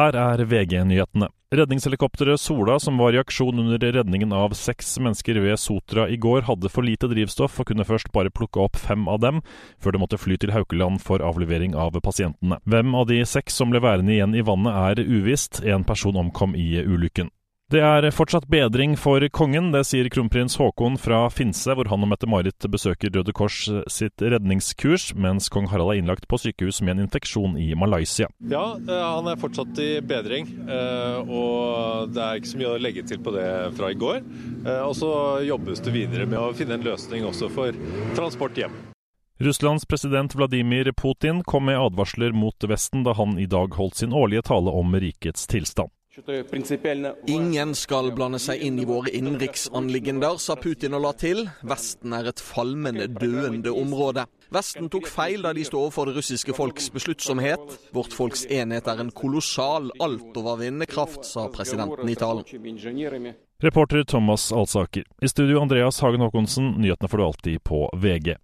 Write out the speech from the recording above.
Her er VG-nyhetene. Redningshelikopteret Sola, som var i aksjon under redningen av seks mennesker ved Sotra i går, hadde for lite drivstoff og kunne først bare plukke opp fem av dem, før det måtte fly til Haukeland for avlevering av pasientene. Hvem av de seks som ble værende igjen i vannet er uvisst, en person omkom i ulykken. Det er fortsatt bedring for kongen, det sier kronprins Haakon fra Finse, hvor han og Mette-Marit besøker Røde Kors sitt redningskurs, mens kong Harald er innlagt på sykehus med en infeksjon i Malaysia. Ja, eh, han er fortsatt i bedring, eh, og det er ikke så mye å legge til på det fra i går. Eh, og så jobbes det videre med å finne en løsning også for transport hjem. Russlands president Vladimir Putin kom med advarsler mot Vesten da han i dag holdt sin årlige tale om rikets tilstand. Ingen skal blande seg inn i våre innenriksanliggender, sa Putin og la til. Vesten er et falmende, døende område. Vesten tok feil da de sto overfor det russiske folks besluttsomhet. Vårt folks enhet er en kolossal, altovervinnende kraft, sa presidenten i talen. Reporter Thomas Alsaker. I studio Andreas Hagen Haakonsen, nyhetene får du alltid på VG.